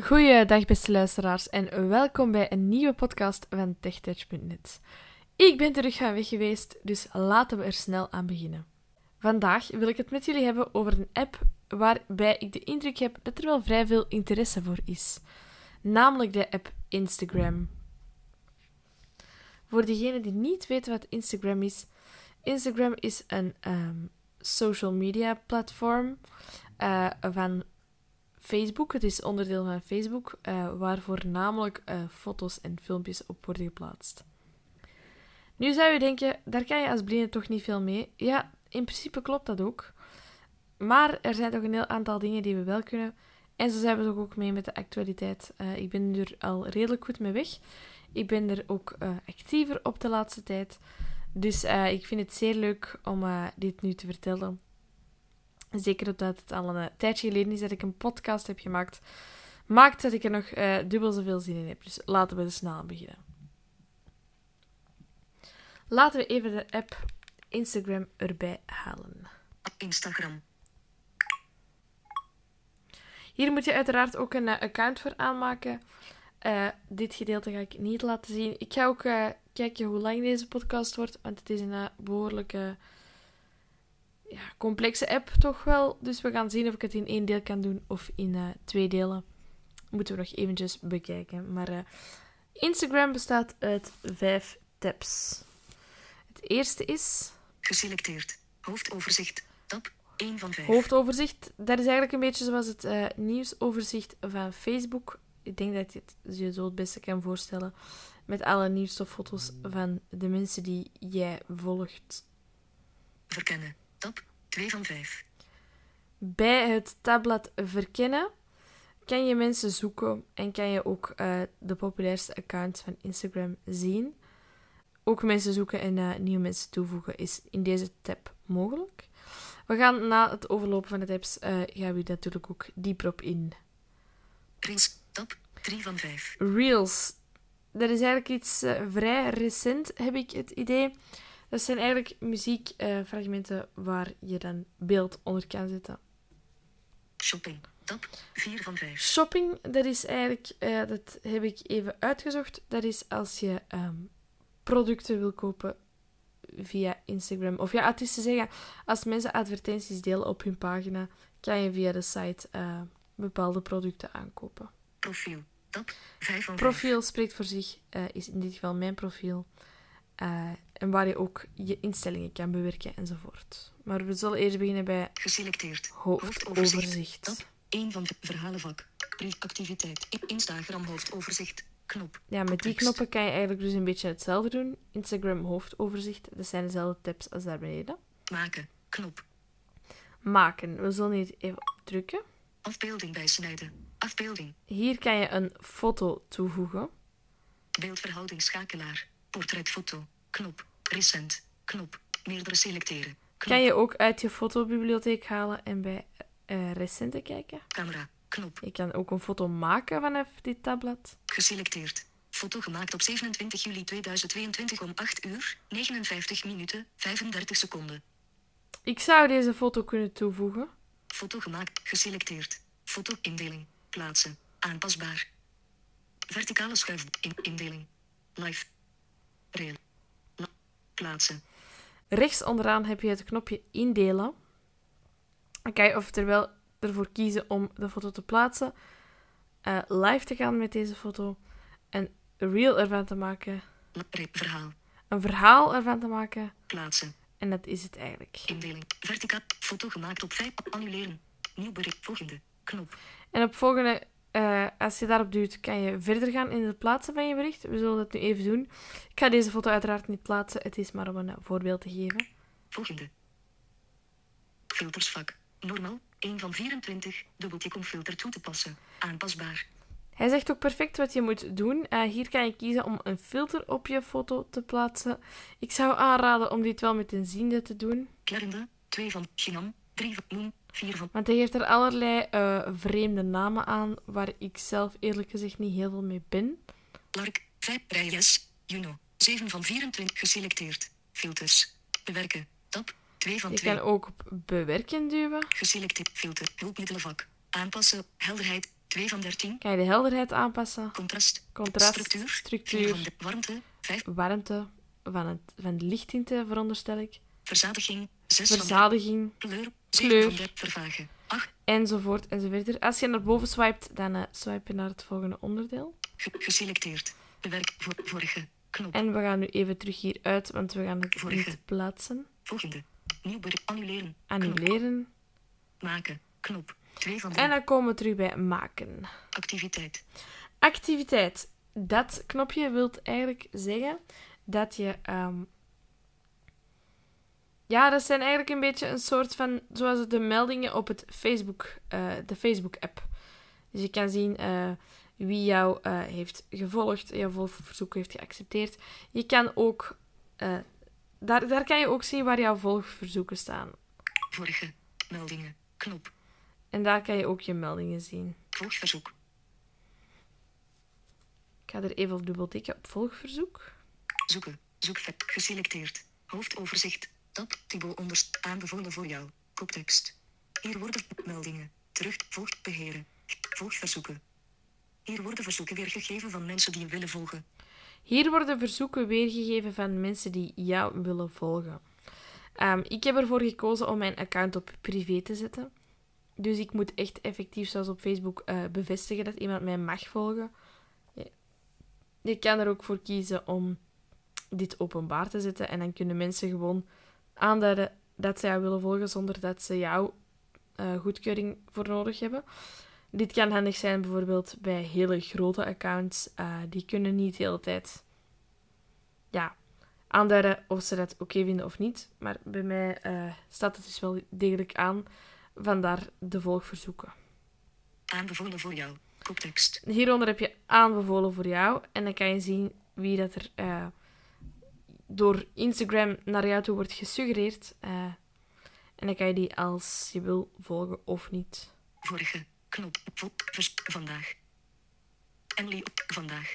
Goeiedag beste luisteraars en welkom bij een nieuwe podcast van TechTouch.net. Ik ben terug gaan weg geweest, dus laten we er snel aan beginnen. Vandaag wil ik het met jullie hebben over een app waarbij ik de indruk heb dat er wel vrij veel interesse voor is. Namelijk de app Instagram. Voor degenen die niet weten wat Instagram is, Instagram is een ehm, social media platform uh, van Facebook. Het is onderdeel van Facebook, uh, waar voornamelijk uh, foto's en filmpjes op worden geplaatst. Nu zou je denken, daar kan je als blinde toch niet veel mee. Ja, in principe klopt dat ook. Maar er zijn toch een heel aantal dingen die we wel kunnen. En zo zijn we toch ook mee met de actualiteit. Uh, ik ben er al redelijk goed mee weg. Ik ben er ook actiever op de laatste tijd. Dus ik vind het zeer leuk om dit nu te vertellen. Zeker omdat het al een tijdje geleden is dat ik een podcast heb gemaakt. Maakt dat ik er nog uh, dubbel zoveel zin in heb. Dus laten we er snel aan beginnen. Laten we even de app Instagram erbij halen. Instagram. Hier moet je uiteraard ook een uh, account voor aanmaken. Uh, dit gedeelte ga ik niet laten zien. Ik ga ook kijken hoe lang deze podcast wordt, want het is een behoorlijke ja, complexe app toch wel. Dus we gaan zien of ik het in één deel kan doen of in uh, twee delen. Moeten we nog eventjes bekijken. Maar uh, Instagram bestaat uit vijf tabs. Het eerste is... Geselecteerd. Hoofdoverzicht. Tab 1 van 5. Hoofdoverzicht. Dat is eigenlijk een beetje zoals het uh, nieuwsoverzicht van Facebook. Ik denk dat je het je zo het beste kan voorstellen. Met alle nieuwste foto's van de mensen die jij volgt. Verkennen. Tab 2 van 5. Bij het tabblad verkennen kan je mensen zoeken en kan je ook uh, de populairste accounts van Instagram zien. Ook mensen zoeken en uh, nieuwe mensen toevoegen is in deze tab mogelijk. We gaan na het overlopen van de tabs uh, gaan we natuurlijk ook dieper op in. Reels, tab 3 van 5. Reels. Dat is eigenlijk iets vrij recent, heb ik het idee. Dat zijn eigenlijk muziekfragmenten uh, waar je dan beeld onder kan zetten. Shopping. Tab 4 van 5. Shopping, dat is eigenlijk, uh, dat heb ik even uitgezocht. Dat is als je um, producten wil kopen via Instagram. Of ja, het is te zeggen, als mensen advertenties delen op hun pagina, kan je via de site uh, bepaalde producten aankopen. Profiel. Tab 5 van 5. Profiel spreekt voor zich, is in dit geval mijn profiel. En waar je ook je instellingen kan bewerken enzovoort. Maar we zullen eerst beginnen bij Geselecteerd. hoofdoverzicht. 1 van de verhalenvak. Activiteit. Instagram hoofdoverzicht. Knop. Ja, met die knoppen kan je eigenlijk dus een beetje hetzelfde doen. Instagram hoofdoverzicht. Dat zijn dezelfde tabs als daar beneden. Maken. Knop. Maken. We zullen hier even drukken. Afbeelding bijsnijden. Afbeelding. Hier kan je een foto toevoegen. Beeldverhouding schakelaar. Portretfoto. Knop. Recent. Knop. Meerdere selecteren. Knop. Kan je ook uit je fotobibliotheek halen en bij uh, recente kijken. Camera. Knop. Je kan ook een foto maken vanaf dit tabblad. Geselecteerd. Foto gemaakt op 27 juli 2022 om 8 uur, 59 minuten, 35 seconden. Ik zou deze foto kunnen toevoegen. Foto gemaakt. Geselecteerd. Foto-indeling. Plaatsen. Aanpasbaar. Verticale schuif. In indeling. Live. Rail. Plaatsen. Rechts onderaan heb je het knopje indelen. Dan kan je oftewel ervoor kiezen om de foto te plaatsen, uh, live te gaan met deze foto, een reel ervan te maken. Verhaal. Een verhaal ervan te maken. Plaatsen. En dat is het eigenlijk. Indeling. Verticaal. Foto gemaakt op 5. Annuleren. Nieuw bericht. Volgende. Knop. En op volgende uh, als je daarop duwt, kan je verder gaan in het plaatsen van je bericht. We zullen dat nu even doen. Ik ga deze foto uiteraard niet plaatsen. Het is maar om een voorbeeld te geven. Volgende. Filtersvak. Normaal. 1 van 24. Dubbeltik om filter toe te passen. Aanpasbaar. Hij zegt ook perfect wat je moet doen. Uh, hier kan je kiezen om een filter op je foto te plaatsen. Ik zou aanraden om dit wel met een ziende te doen. Klerende. 2 van Chinam. 3 van Moon. 4 van... Want hij geeft er allerlei uh, vreemde namen aan, waar ik zelf eerlijk gezegd niet heel veel mee ben. Lark, 5, Reyes, Juno, 7 van 24 geselecteerd. Filters, bewerken, tab, 2 van 2. Je kan ook op bewerken duwen. Geselecteerd, filter, hulpmiddelenvak, aanpassen, helderheid, 2 van 13. Kan je de helderheid aanpassen. Contrast. Contrast, Structuur. structuur. 4 van de warmte. 5. Warmte van, het, van de lichttinten, veronderstel ik. Verzadiging. 6 van Verzadiging, 13. Kleur. Kleur. 7 van 13. Vervagen. 8. enzovoort enzovoort. Als je naar boven swipet, dan eh, swipe je naar het volgende onderdeel. Ge- geselecteerd. Bewerk. Voor, vorige. Knop. En we gaan nu even terug hieruit, want we gaan het Vorige. niet plaatsen. Volgende. Nieuw. Annuleren. Knop. Annuleren. Maken. Knop. 2 van En 3. dan komen we terug bij maken. Activiteit. Activiteit. Dat knopje wil eigenlijk zeggen dat je. ehm, ja, dat zijn eigenlijk een beetje een soort van. Zoals de meldingen op het Facebook, eh, de Facebook-app. Dus je kan zien eh, wie jou eh, heeft gevolgd, jouw volgverzoek heeft geaccepteerd. Je kan ook. daar, daar kan je ook zien waar jouw volgverzoeken staan. Vorige. Meldingen. Knop. En daar kan je ook je meldingen zien. Volgverzoek. Ik ga er even op dubbel tikken op volgverzoek. Zoeken. Zoekvet. Geselecteerd. Hoofdoverzicht. Tab. Onderst. Aanbevolen voor jou. Koptekst. Hier worden meldingen. Terug. Volgt beheren. Volgverzoeken. Hier worden verzoeken weergegeven van mensen die je willen volgen. Hier worden verzoeken weergegeven van mensen die jou willen volgen. Ehm, ik heb ervoor gekozen om mijn account op privé te zetten. Dus ik moet echt effectief, zoals op Facebook, eh, bevestigen dat iemand mij mag volgen. Je kan er ook voor kiezen om dit openbaar te zetten. En dan kunnen mensen gewoon aanduiden dat ze jou willen volgen zonder dat ze jouw eh, goedkeuring voor nodig hebben. Dit kan handig zijn bijvoorbeeld bij hele grote accounts. eh, die kunnen niet de hele tijd ja, aanduiden of ze dat oké vinden of niet. Maar bij mij eh, staat het dus wel degelijk aan. Vandaar de volgverzoeken. Aanbevolen voor jou. Koptekst. Hieronder heb je aanbevolen voor jou. En dan kan je zien wie dat er door Instagram naar jou toe wordt gesuggereerd. eh, en dan kan je die als je wil volgen of niet. Vorige. Knop. Vandaag. Emily op vandaag.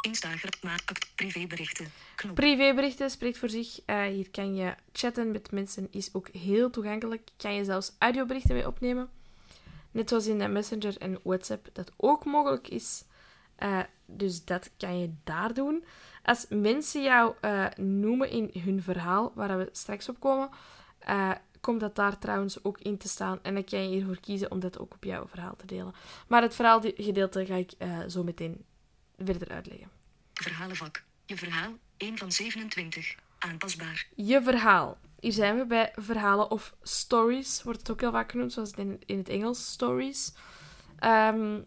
Instagram. Maak act, privéberichten. Knop. Privéberichten spreekt voor zich. Eh, hier kan je chatten met mensen, is ook heel toegankelijk. Kan je zelfs audioberichten mee opnemen. Net zoals in de Messenger en WhatsApp dat ook mogelijk is. Eh, dus dat kan je daar doen. Als mensen jou eh, noemen in hun verhaal, waar we straks op komen, eh, komt dat daar trouwens ook in te staan. En dan kan je hiervoor kiezen om dat ook op jouw verhaal te delen. Maar het verhaalgedeelte ga ik eh, zo meteen verder uitleggen. Verhalenvak. Je verhaal. 1 van 27. Aanpasbaar. Je verhaal. Hier zijn we bij verhalen of stories, wordt het ook heel vaak genoemd, zoals in, in het Engels, stories. Ehm,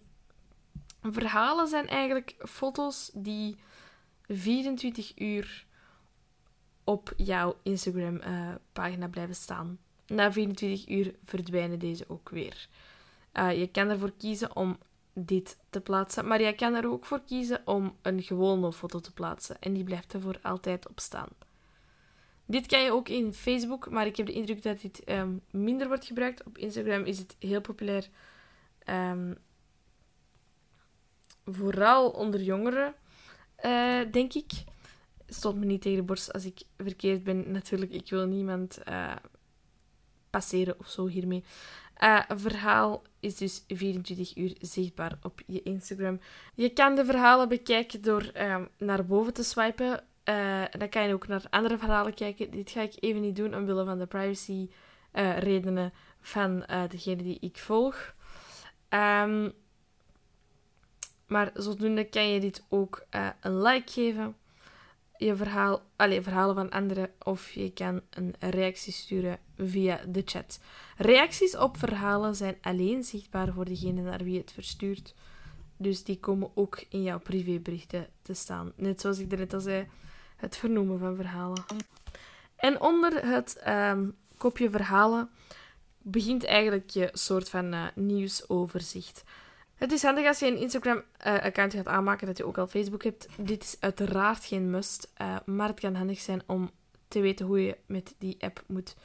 verhalen zijn eigenlijk foto's die 24 uur op jouw Instagram-pagina blijven staan. Na 24 uur verdwijnen deze ook weer. Eh, je kan ervoor kiezen om dit te plaatsen, maar je kan er ook voor kiezen om een gewone foto te plaatsen. En die blijft er voor altijd op staan. Dit kan je ook in Facebook, maar ik heb de indruk dat dit ehm, minder wordt gebruikt. Op Instagram is het heel populair. Ehm, vooral onder jongeren, eh, denk ik. Stond me niet tegen de borst als ik verkeerd ben. Natuurlijk, ik wil niemand eh, passeren of zo hiermee. Een verhaal is dus 24 uur zichtbaar op je Instagram. Je kan de verhalen bekijken door ehm, naar boven te swipen. Dan kan je ook naar andere verhalen kijken. Dit ga ik even niet doen omwille van de privacy redenen van degene die ik volg. Ehm, maar zodoende kan je dit ook eh, een like geven. Je verhaal, allez, verhalen van anderen. Of je kan een reactie sturen via de chat. Reacties op verhalen zijn alleen zichtbaar voor degene naar wie het verstuurt. Dus die komen ook in jouw privéberichten te staan. Net zoals ik net al zei, het vernoemen van verhalen. En onder het ehm, kopje verhalen begint eigenlijk je soort van eh, nieuwsoverzicht. Het is handig als je een Instagram-account gaat aanmaken dat je ook al Facebook hebt. Dit is uiteraard geen must, eh, maar het kan handig zijn om te weten hoe je met die app moet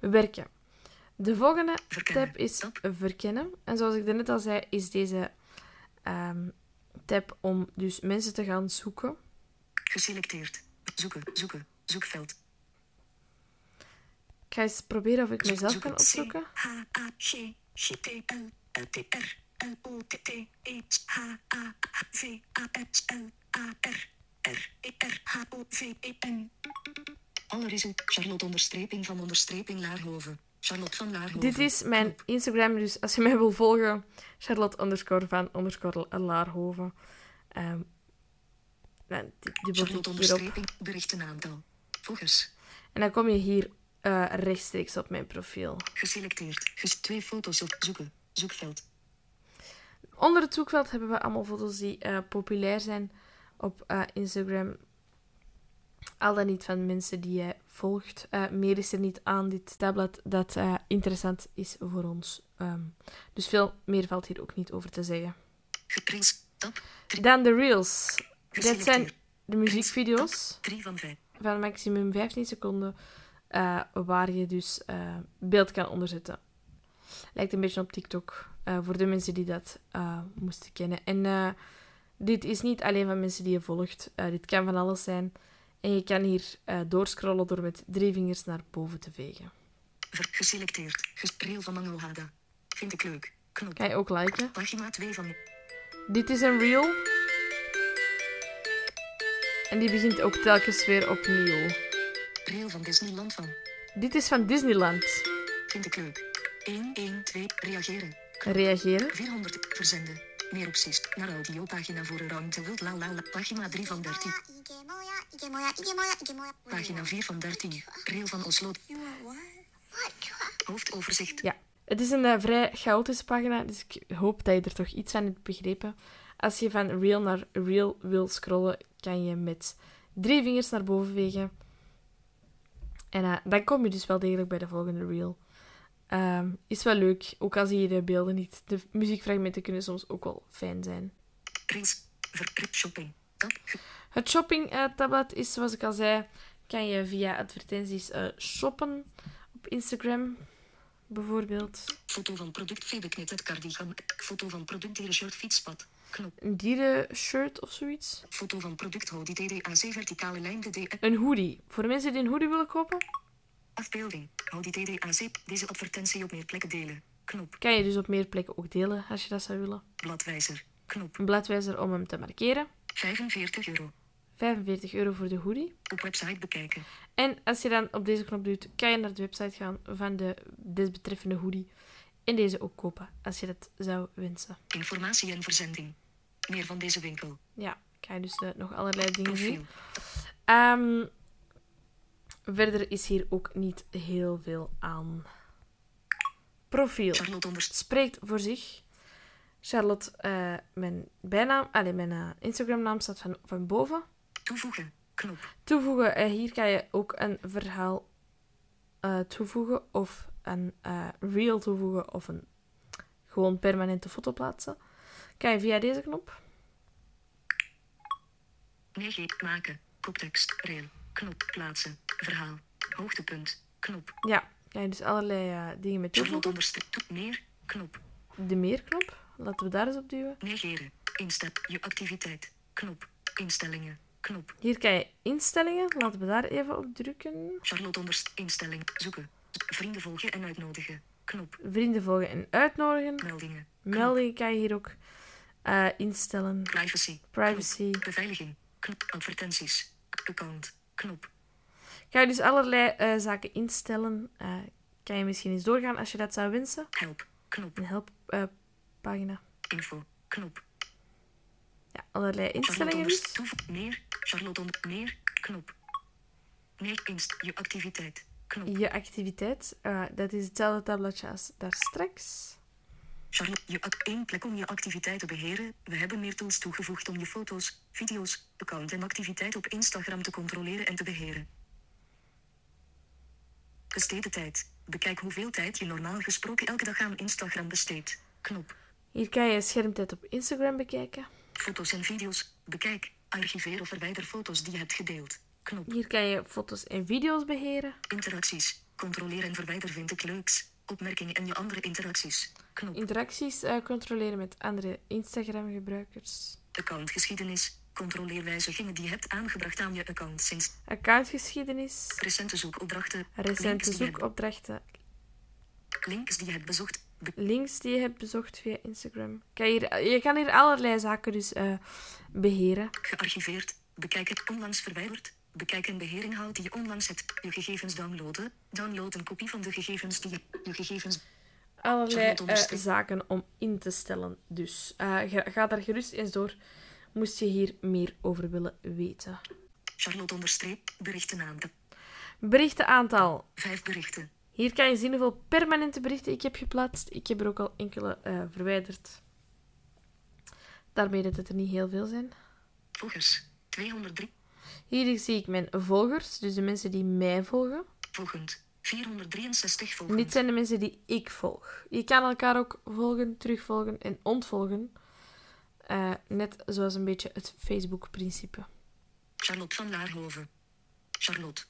werken. De volgende Verkennen. tab is verkennen. En zoals ik net al zei, is deze ehm, tab om dus mensen te gaan zoeken. Geselecteerd. Zoeken. Zoeken. Zoekveld. Ik ga eens proberen of ik mezelf kan opzoeken. C-H-A-G-G-T-L. L O T T E H A V A S L A R R E R H O V E N. Alle. Charlotte onderstreping van onderstreping Laarhoven. Charlotte van Laarhoven. Dit is mijn Instagram, dus als je mij wil volgen, Charlotte underscore van underscore Laarhoven. Ehm en die, die Charlotte onderstreping berichtenaantal. Volgers. En dan kom je hier eh, rechtstreeks op mijn profiel. Geselecteerd. Ges twee foto's op zoeken. Zoekveld. Onder het zoekveld hebben we allemaal foto's die eh, populair zijn op eh, Instagram. Al dan niet van mensen die jij volgt. Eh, meer is er niet aan dit tabblad dat interessant is voor ons. Ehm, dus veel meer valt hier ook niet over te zeggen. Dan de reels. Dit zijn de muziekvideo's 3 van 5. van maximum 15 seconden. waar je dus beeld kan onderzetten. Lijkt een beetje op TikTok. Eh, voor de mensen die dat eh, moesten kennen. En eh, dit is niet alleen van mensen die je volgt. Dit kan van alles zijn. En je kan hier doorscrollen door met drie vingers naar boven te vegen. Geselecteerd. Gespreel van Mangelhada. Vind ik leuk. Knop. Kan je ook liken. Pagina 2 van. Dit is een reel. En die begint ook telkens weer opnieuw. Reel van Disneyland van. Dit is van Disneyland. Vind ik leuk. 1, 1, 2. Reageren. Reageren. 400. Verzenden. Meer opties. Naar audiopagina voor een ruimte wilt la la la. Pagina 3 van 13. Pagina 4 van 13. Reel van Oslo. Hoofdoverzicht. Ja, het is een eh, vrij chaotische pagina, dus ik hoop dat je er toch iets van hebt begrepen. Als je van reel naar reel wil scrollen, kan je met drie vingers naar boven vegen. En eh, dan kom je dus wel degelijk bij de volgende reel. Ehm, is wel leuk, ook al zie je de beelden niet. De muziekfragmenten kunnen soms ook wel fijn zijn. Shopping. Het shopping-tabblad is, zoals ik al zei, kan je via advertenties eh, shoppen op Instagram, bijvoorbeeld. Foto van product veebeknet het cardigan. Foto van product dierenshirt fietspad. Knop. Een dierenshirt of zoiets. Foto van product hoodie DDAC verticale lijn de D. Een hoodie. Voor mensen die een hoodie willen kopen, Afbeelding. Houdie DDAC. Deze advertentie op meer plekken delen. Knop. kan je dus op meer plekken ook delen als je dat zou willen. Bladwijzer. Knop. Een bladwijzer om hem te markeren. 45 euro. 45 euro voor de hoodie. Op website bekijken. En als je dan op deze knop doet, kan je naar de website gaan van de desbetreffende hoodie. En deze ook kopen, als je dat zou wensen. Informatie en verzending. Meer van deze winkel. Ja, kan je dus eh, nog allerlei dingen zien. Profiel. Verder is hier ook niet heel veel aan. Profiel. Spreekt voor zich. Charlotte, eh, mijn bijnaam, allee, mijn eh, Instagram-naam staat van, van boven. Toevoegen. Knop. Toevoegen, eh, hier kan je ook een verhaal toevoegen of een reel toevoegen of een gewoon permanente foto plaatsen. Kan je via deze knop. Nee, maken. Koptekst. Reel. Knop. Plaatsen. Verhaal. Hoogtepunt. Knop. Ja, kan je dus allerlei eh, dingen Charlotte toevoegen. onderstreep. Toe- Meer. Knop. De meerknop, laten we daar eens op duwen. Negeren. Instep. Je activiteit. Knop. Instellingen. Knop. Hier kan je instellingen, laten we daar even op drukken. Charlotte onderst. Instelling. Zoeken. Vrienden volgen en uitnodigen. Knop. Vrienden volgen en uitnodigen. Meldingen. Knop. Meldingen kan je hier ook eh, instellen. Privacy. Privacy. Knop. Beveiliging. Knop. Advertenties. Account. Knop. Kan je dus allerlei eh, zaken instellen. Eh, kan je misschien eens doorgaan als je dat zou wensen. Help. Knop. Een helppagina. Info. Knop. ja, allerlei instellingen dus. Meer. Charlotte onder. Meer. Knop. Nee. Inst. Je activiteit. Knop. Je activiteit, eh, dat is hetzelfde tabbladje als daar straks. Charlotte, je één plek om je activiteit te beheren. We hebben meer tools toegevoegd om je foto's, video's, account en activiteit op Instagram te controleren en te beheren. Besteden tijd. Bekijk hoeveel tijd je normaal gesproken elke dag aan Instagram besteedt. Knop. Hier kan je schermtijd op Instagram bekijken. Foto's en video's. Bekijk. Archiveer of verwijder foto's die je hebt gedeeld. Knop. Hier kan je foto's en video's beheren. Interacties. Controleer en verwijder vind ik leuks. Opmerkingen en je andere interacties. Knop. Interacties eh, controleren met andere Instagram-gebruikers. Accountgeschiedenis. Controleer wijzigingen die je hebt aangebracht aan je account sinds Accountgeschiedenis. recente zoekopdrachten. Recente zoekopdrachten. links die je hebt bezocht. Be- links die je hebt bezocht via Instagram. Kan je, hier, je kan hier allerlei zaken dus eh, beheren. gearchiveerd. Bekijk het onlangs verwijderd. Bekijk een beheerinhoud die je onlangs hebt. Je gegevens downloaden. Download een kopie van de gegevens die je... Je gegevens... Allerlei onderstreep. zaken om in te stellen. Dus eh, ga, ga daar gerust eens door. Moest je hier meer over willen weten. Charlotte onderstreep. Berichten Berichtenaantal. Vijf berichten. Hier kan je zien hoeveel permanente berichten ik heb geplaatst. Ik heb er ook al enkele eh, verwijderd. Daarmee dat het er niet heel veel zijn. Volgers. 203. Hier zie ik mijn volgers, dus de mensen die mij volgen. Volgend. 463 volgend. Dit zijn de mensen die ik volg. Je kan elkaar ook volgen, terugvolgen en ontvolgen. Eh, net zoals een beetje het Facebook-principe. Charlotte van Laarhoven. Charlotte.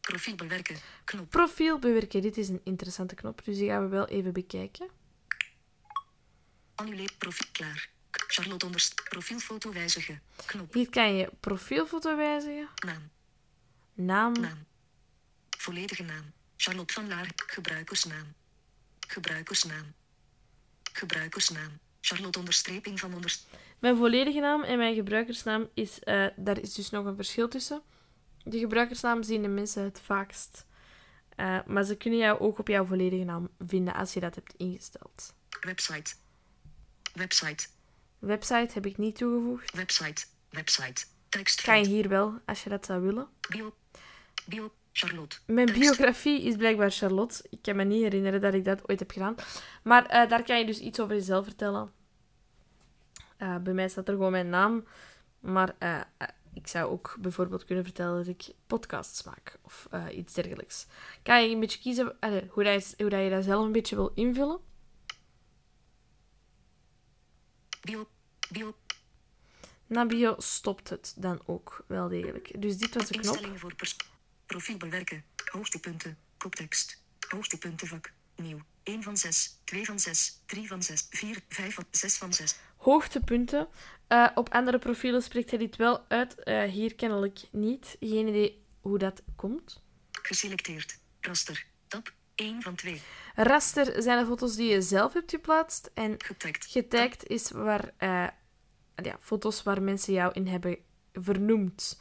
Profiel bewerken. Knop. Profiel bewerken, dit is een interessante knop, dus die gaan we wel even bekijken. Annuleer profiel klaar. Charlotte onderst. Profielfoto wijzigen. Knop. Hier kan je profielfoto wijzigen, Naam. naam, Naam. Volledige naam. Charlotte van Laar. Gebruikersnaam. Gebruikersnaam. Gebruikersnaam. Charlotte onderstreping van onderst. Mijn volledige naam en mijn gebruikersnaam is... eh, daar is dus nog een verschil tussen. De gebruikersnaam zien de mensen het vaakst. Eh, maar ze kunnen jou ook op jouw volledige naam vinden als je dat hebt ingesteld. Website. Website. Website heb ik niet toegevoegd. Website. Website. Tekst. Kan je hier wel, als je dat zou willen. Bio. Bio. Charlotte. Mijn Tekst. biografie is blijkbaar Charlotte. Ik kan me niet herinneren dat ik dat ooit heb gedaan. Maar eh, daar kan je dus iets over jezelf vertellen. Eh, bij mij staat er gewoon mijn naam. Maar eh, ik zou ook bijvoorbeeld kunnen vertellen dat ik podcasts maak. Of iets dergelijks. Kan je een beetje kiezen allee, hoe, dat je, hoe dat je dat zelf een beetje wil invullen. Bio. Bio. Na bio stopt het dan ook wel degelijk. Dus dit was de knop. Instellingen voor. Profiel bewerken. Hoogtepunten. Koptekst. Hoogtepuntenvak. Nieuw. 1 van 6. 2 van 6. 3 van 6. 4. 5 van 6 van 6. Hoogtepunten. Eh, op andere profielen spreekt hij dit wel uit. Eh, hier kennelijk niet. Geen idee hoe dat komt. Geselecteerd. Raster. Tab. 1 van 2. Raster zijn de foto's die je zelf hebt geplaatst. En Getagd. getagd is waar, eh, ja, foto's waar mensen jou in hebben vernoemd.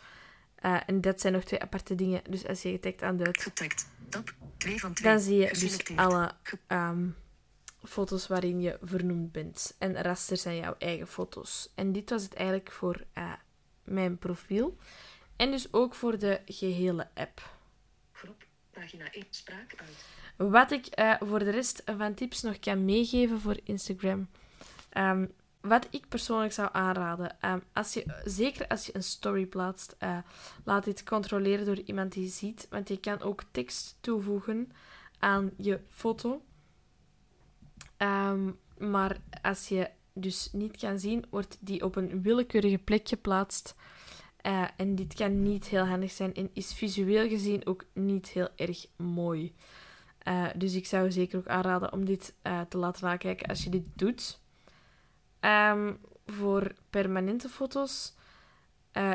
Eh, en dat zijn nog twee aparte dingen. Dus als je getagd aanduidt, Getagd. Tab. 2 van 2. dan zie je dus alle ehm, foto's waarin je vernoemd bent. En raster zijn jouw eigen foto's. En dit was het eigenlijk voor eh, mijn profiel. En dus ook voor de gehele app. Pagina 1. Spraak uit. Wat ik eh, voor de rest van tips nog kan meegeven voor Instagram. Ehm, wat ik persoonlijk zou aanraden, ehm, als je, zeker als je een story plaatst, eh, laat dit controleren door iemand die ziet. Want je kan ook tekst toevoegen aan je foto. Ehm, maar als je dus niet kan zien, wordt die op een willekeurige plek geplaatst. Eh, en dit kan niet heel handig zijn en is visueel gezien ook niet heel erg mooi. Eh, dus ik zou zeker ook aanraden om dit eh, te laten nakijken als je dit doet. Ehm, voor permanente foto's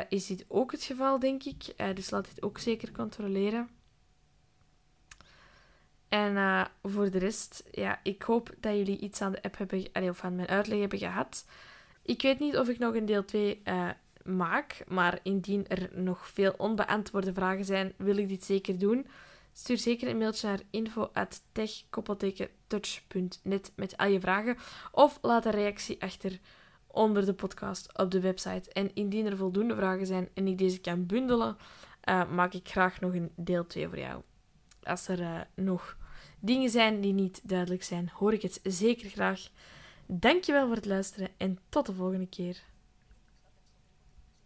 is dit ook het geval, denk ik. Dus laat dit ook zeker controleren. En voor de rest, ja, ik hoop dat jullie iets aan de app hebben, allee, of aan mijn uitleg hebben gehad. Ik weet niet of ik nog een deel 2 eh, maak, maar indien er nog veel onbeantwoorde vragen zijn, wil ik dit zeker doen. Stuur zeker een mailtje naar info.tech-touch.net met al je vragen. Of laat een reactie achter onder de podcast op de website. En indien er voldoende vragen zijn en ik deze kan bundelen, eh, maak ik graag nog een deel 2 voor jou. Als er eh, nog dingen zijn die niet duidelijk zijn, hoor ik het zeker graag. Dankjewel voor het luisteren en tot de volgende keer.